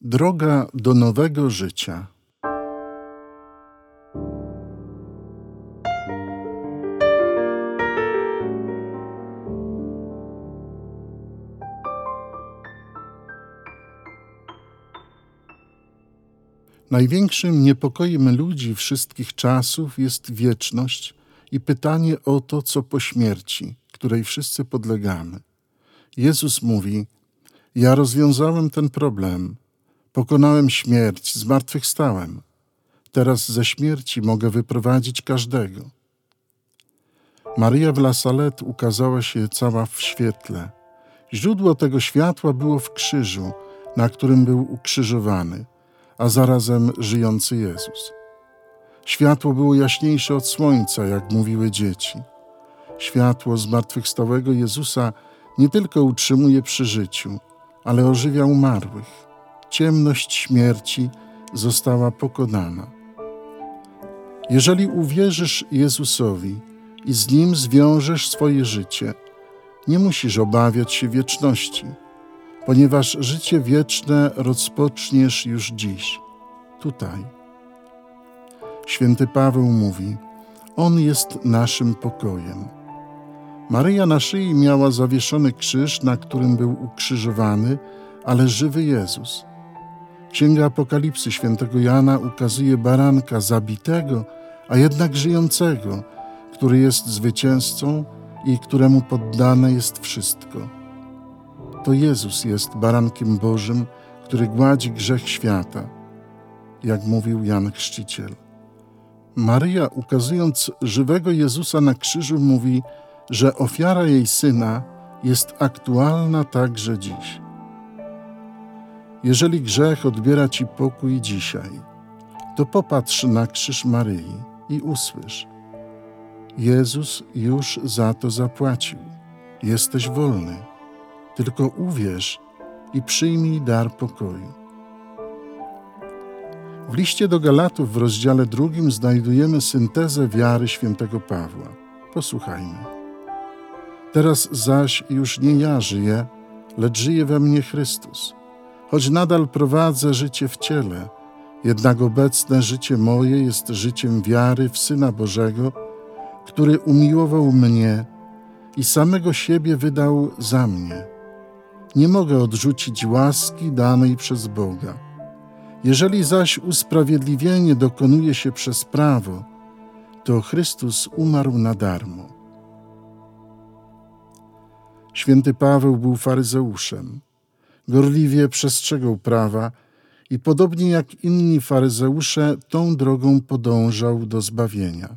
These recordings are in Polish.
Droga do nowego życia. Największym niepokojem ludzi wszystkich czasów jest wieczność i pytanie o to, co po śmierci, której wszyscy podlegamy. Jezus mówi: Ja rozwiązałem ten problem, pokonałem śmierć, zmartwychwstałem. Teraz ze śmierci mogę wyprowadzić każdego. Maria w La Salette ukazała się cała w świetle. Źródło tego światła było w krzyżu, na którym był ukrzyżowany, a zarazem żyjący Jezus. Światło było jaśniejsze od słońca, jak mówiły dzieci. Światło zmartwychwstałego Jezusa nie tylko utrzymuje przy życiu, ale ożywia umarłych. Ciemność śmierci została pokonana. Jeżeli uwierzysz Jezusowi i z Nim zwiążesz swoje życie, nie musisz obawiać się wieczności, ponieważ życie wieczne rozpoczniesz już dziś, tutaj. Święty Paweł mówi: On jest naszym pokojem. Maryja na szyi miała zawieszony krzyż, na którym był ukrzyżowany, ale żywy Jezus. Księga Apokalipsy świętego Jana ukazuje baranka zabitego, a jednak żyjącego, który jest zwycięzcą i któremu poddane jest wszystko. To Jezus jest barankiem Bożym, który gładzi grzech świata, jak mówił Jan Chrzciciel. Maryja, ukazując żywego Jezusa na krzyżu, mówi, że ofiara jej syna jest aktualna także dziś. Jeżeli grzech odbiera ci pokój dzisiaj, to popatrz na krzyż Maryi i usłysz: Jezus już za to zapłacił. Jesteś wolny. Tylko uwierz i przyjmij dar pokoju. W liście do Galatów w rozdziale drugim znajdujemy syntezę wiary świętego Pawła. Posłuchajmy. Teraz zaś już nie ja żyję, lecz żyje we mnie Chrystus. Choć nadal prowadzę życie w ciele, jednak obecne życie moje jest życiem wiary w Syna Bożego, który umiłował mnie i samego siebie wydał za mnie. Nie mogę odrzucić łaski danej przez Boga. Jeżeli zaś usprawiedliwienie dokonuje się przez prawo, to Chrystus umarł na darmo. Święty Paweł był faryzeuszem. Gorliwie przestrzegał prawa i podobnie jak inni faryzeusze, tą drogą podążał do zbawienia.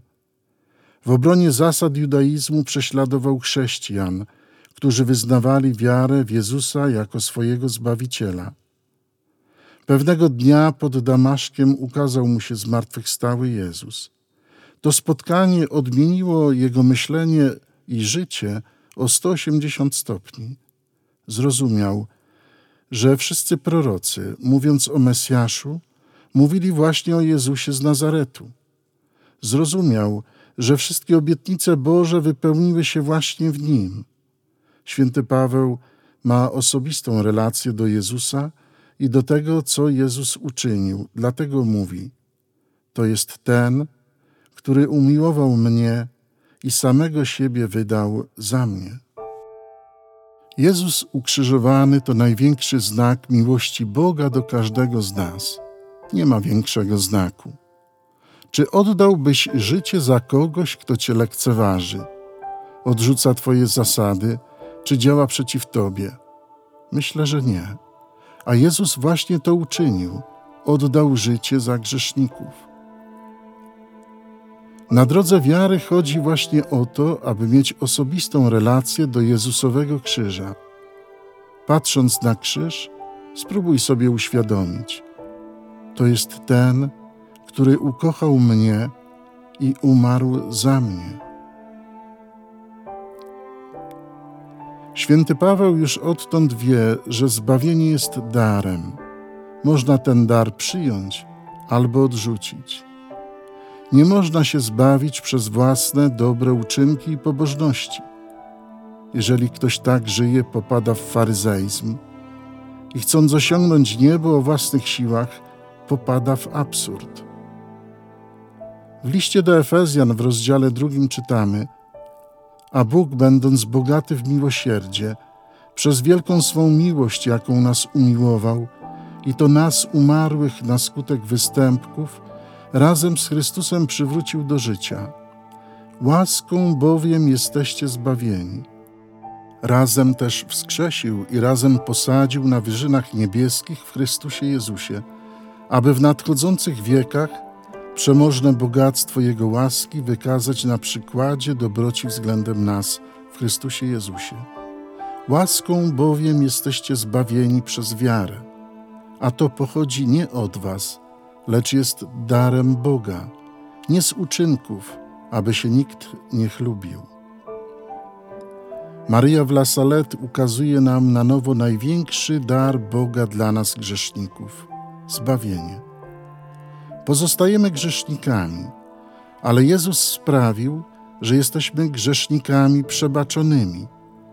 W obronie zasad judaizmu prześladował chrześcijan, którzy wyznawali wiarę w Jezusa jako swojego Zbawiciela. Pewnego dnia pod Damaszkiem ukazał mu się zmartwychwstały Jezus. To spotkanie odmieniło jego myślenie i życie o 180 stopni. Zrozumiał, że wszyscy prorocy, mówiąc o Mesjaszu, mówili właśnie o Jezusie z Nazaretu. Zrozumiał, że wszystkie obietnice Boże wypełniły się właśnie w nim. Święty Paweł ma osobistą relację do Jezusa i do tego, co Jezus uczynił, dlatego mówi: To jest ten, który umiłował mnie i samego siebie wydał za mnie. Jezus ukrzyżowany to największy znak miłości Boga do każdego z nas. Nie ma większego znaku. Czy oddałbyś życie za kogoś, kto cię lekceważy, odrzuca twoje zasady, czy działa przeciw tobie? Myślę, że nie. A Jezus właśnie to uczynił. Oddał życie za grzeszników. Na drodze wiary chodzi właśnie o to, aby mieć osobistą relację do Jezusowego krzyża. Patrząc na krzyż, spróbuj sobie uświadomić: to jest ten, który ukochał mnie i umarł za mnie. Święty Paweł już odtąd wie, że zbawienie jest darem. Można ten dar przyjąć albo odrzucić. Nie można się zbawić przez własne dobre uczynki i pobożności. Jeżeli ktoś tak żyje, popada w faryzeizm. i chcąc osiągnąć niebo o własnych siłach, popada w absurd. W liście do Efezjan w rozdziale drugim czytamy: A Bóg, będąc bogaty w miłosierdzie, przez wielką swą miłość, jaką nas umiłował, i to nas umarłych na skutek występków, razem z Chrystusem przywrócił do życia. Łaską bowiem jesteście zbawieni. Razem też wskrzesił i razem posadził na wyżynach niebieskich w Chrystusie Jezusie, aby w nadchodzących wiekach przemożne bogactwo Jego łaski wykazać na przykładzie dobroci względem nas w Chrystusie Jezusie. Łaską bowiem jesteście zbawieni przez wiarę, a to pochodzi nie od Was, lecz jest darem Boga, nie z uczynków, aby się nikt nie chlubił. Maria w La Salette ukazuje nam na nowo największy dar Boga dla nas grzeszników zbawienie. Pozostajemy grzesznikami, ale Jezus sprawił, że jesteśmy grzesznikami przebaczonymi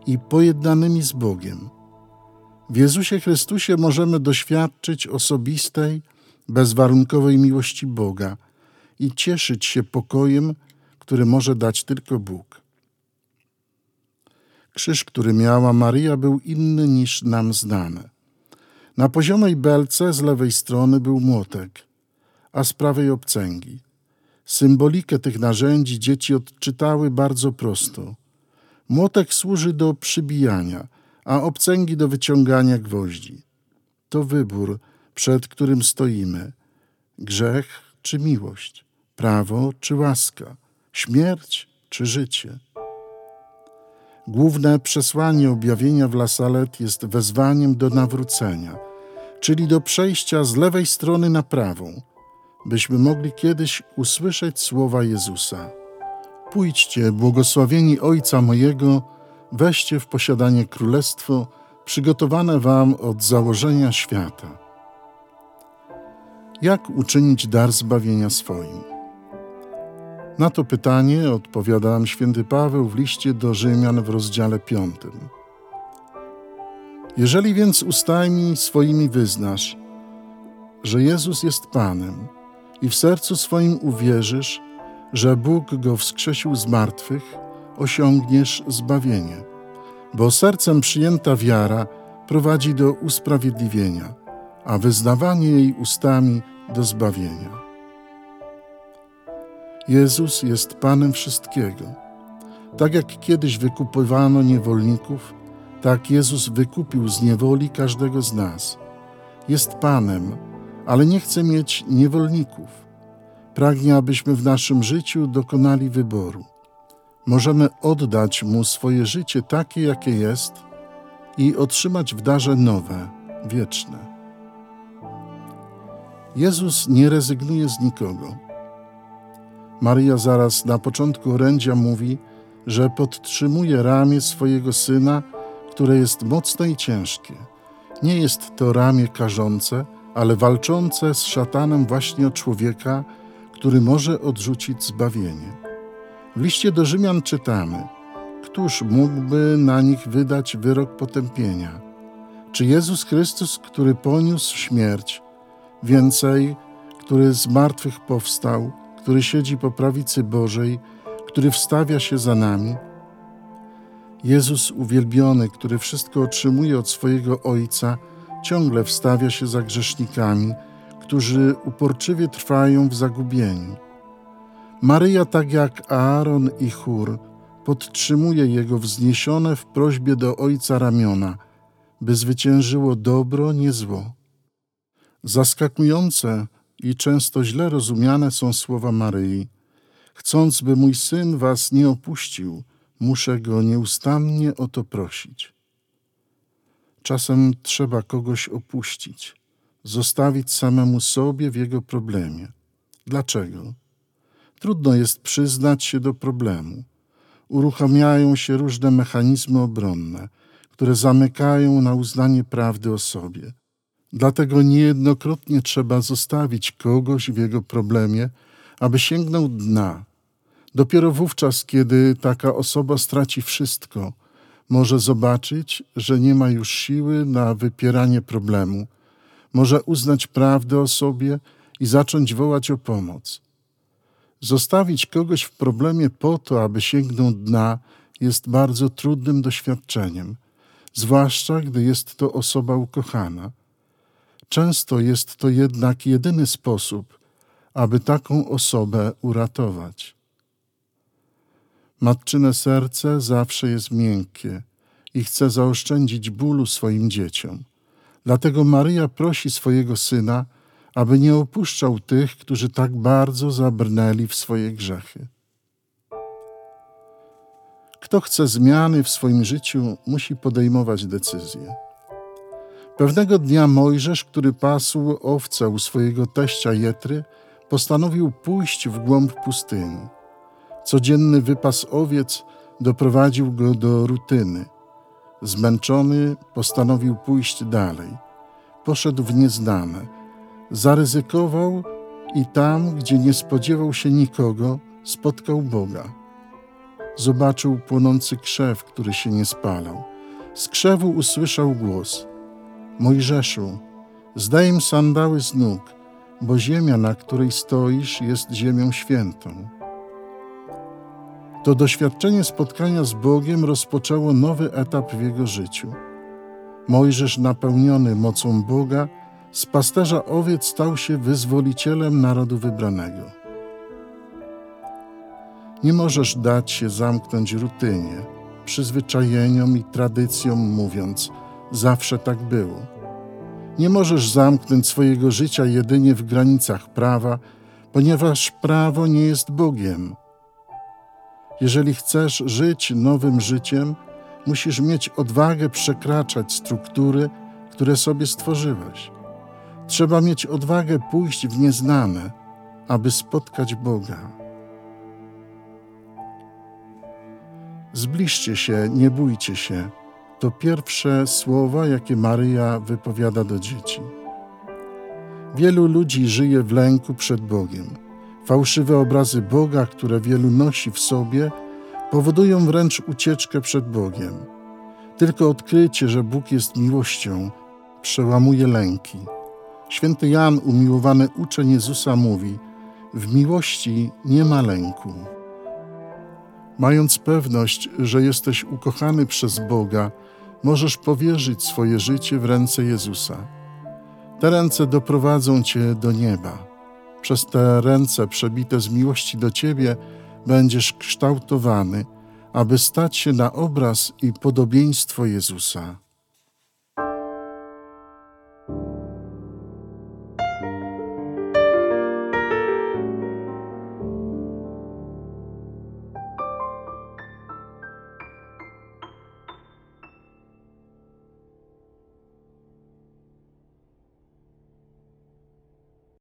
i pojednanymi z Bogiem. W Jezusie Chrystusie możemy doświadczyć osobistej, bezwarunkowej miłości Boga i cieszyć się pokojem, który może dać tylko Bóg. Krzyż, który miała Maria, był inny niż nam znane. Na poziomej belce z lewej strony był młotek, a z prawej obcęgi. Symbolikę tych narzędzi dzieci odczytały bardzo prosto. Młotek służy do przybijania, a obcęgi do wyciągania gwoździ. To wybór, przed którym stoimy: grzech czy miłość, prawo czy łaska, śmierć czy życie. Główne przesłanie objawienia w La Salette jest wezwaniem do nawrócenia, czyli do przejścia z lewej strony na prawą, byśmy mogli kiedyś usłyszeć słowa Jezusa. Pójdźcie, błogosławieni Ojca mojego, weźcie w posiadanie królestwo przygotowane wam od założenia świata. Jak uczynić dar zbawienia swoim? Na to pytanie odpowiada nam święty Paweł w liście do Rzymian w rozdziale 5. Jeżeli więc ustami swoimi wyznasz, że Jezus jest Panem i w sercu swoim uwierzysz, że Bóg go wskrzesił z martwych, osiągniesz zbawienie. Bo sercem przyjęta wiara prowadzi do usprawiedliwienia, a wyznawanie jej ustami do zbawienia. Jezus jest Panem wszystkiego. Tak jak kiedyś wykupywano niewolników, tak Jezus wykupił z niewoli każdego z nas. Jest Panem, ale nie chce mieć niewolników. Pragnie, abyśmy w naszym życiu dokonali wyboru. Możemy oddać Mu swoje życie takie, jakie jest i otrzymać w darze nowe, wieczne. Jezus nie rezygnuje z nikogo. Maria zaraz na początku orędzia mówi, że podtrzymuje ramię swojego syna, które jest mocne i ciężkie. Nie jest to ramię karzące, ale walczące z szatanem właśnie o człowieka, który może odrzucić zbawienie. W liście do Rzymian czytamy: Któż mógłby na nich wydać wyrok potępienia? Czy Jezus Chrystus, który poniósł śmierć, więcej, który z martwych powstał, który siedzi po prawicy Bożej, który wstawia się za nami. Jezus uwielbiony, który wszystko otrzymuje od swojego Ojca, ciągle wstawia się za grzesznikami, którzy uporczywie trwają w zagubieniu. Maryja, tak jak Aaron i Chór, podtrzymuje jego wzniesione w prośbie do Ojca ramiona, by zwyciężyło dobro, nie zło. Zaskakujące, i często źle rozumiane są słowa Maryi. Chcąc, by mój syn was nie opuścił, muszę go nieustannie o to prosić. Czasem trzeba kogoś opuścić, zostawić samemu sobie w jego problemie. Dlaczego? Trudno jest przyznać się do problemu. Uruchamiają się różne mechanizmy obronne, które zamykają na uznanie prawdy o sobie Dlatego niejednokrotnie trzeba zostawić kogoś w jego problemie, aby sięgnął dna. Dopiero wówczas, kiedy taka osoba straci wszystko, Może zobaczyć, że nie ma już siły na wypieranie problemu. Może uznać prawdę o sobie i zacząć wołać o pomoc. Zostawić kogoś w problemie po to, aby sięgnął dna, jest bardzo trudnym doświadczeniem, zwłaszcza gdy jest to osoba ukochana. Często jest to jednak jedyny sposób, aby taką osobę uratować. Matczyne serce zawsze jest miękkie i chce zaoszczędzić bólu swoim dzieciom. Dlatego Maryja prosi swojego syna, aby nie opuszczał tych, którzy tak bardzo zabrnęli w swoje grzechy. Kto chce zmiany w swoim życiu, musi podejmować decyzje. Pewnego dnia Mojżesz, który pasł owce u swojego teścia Jetry, postanowił pójść w głąb pustyni. Codzienny wypas owiec doprowadził go do rutyny. Zmęczony postanowił pójść dalej. Poszedł w nieznane. Zaryzykował i tam, gdzie nie spodziewał się nikogo, spotkał Boga. Zobaczył płonący krzew, który się nie spalał. Z krzewu usłyszał głos: Mojżeszu, zdejm sandały z nóg, bo ziemia, na której stoisz, jest ziemią świętą. To doświadczenie spotkania z Bogiem rozpoczęło nowy etap w jego życiu. Mojżesz, napełniony mocą Boga, z pasterza owiec stał się wyzwolicielem narodu wybranego. Nie możesz dać się zamknąć rutynie, przyzwyczajeniom i tradycjom, mówiąc: Zawsze tak było. Nie możesz zamknąć swojego życia jedynie w granicach prawa, ponieważ prawo nie jest Bogiem. Jeżeli chcesz żyć nowym życiem, musisz mieć odwagę przekraczać struktury, które sobie stworzyłeś. Trzeba mieć odwagę pójść w nieznane, aby spotkać Boga. Zbliżcie się, nie bójcie się. To pierwsze słowa, jakie Maryja wypowiada do dzieci. Wielu ludzi żyje w lęku przed Bogiem. Fałszywe obrazy Boga, które wielu nosi w sobie, powodują wręcz ucieczkę przed Bogiem. Tylko odkrycie, że Bóg jest miłością, przełamuje lęki. Święty Jan, umiłowany uczeń Jezusa, mówi: W miłości nie ma lęku. Mając pewność, że jesteś ukochany przez Boga, możesz powierzyć swoje życie w ręce Jezusa. Te ręce doprowadzą cię do nieba. Przez te ręce przebite z miłości do ciebie będziesz kształtowany, aby stać się na obraz i podobieństwo Jezusa.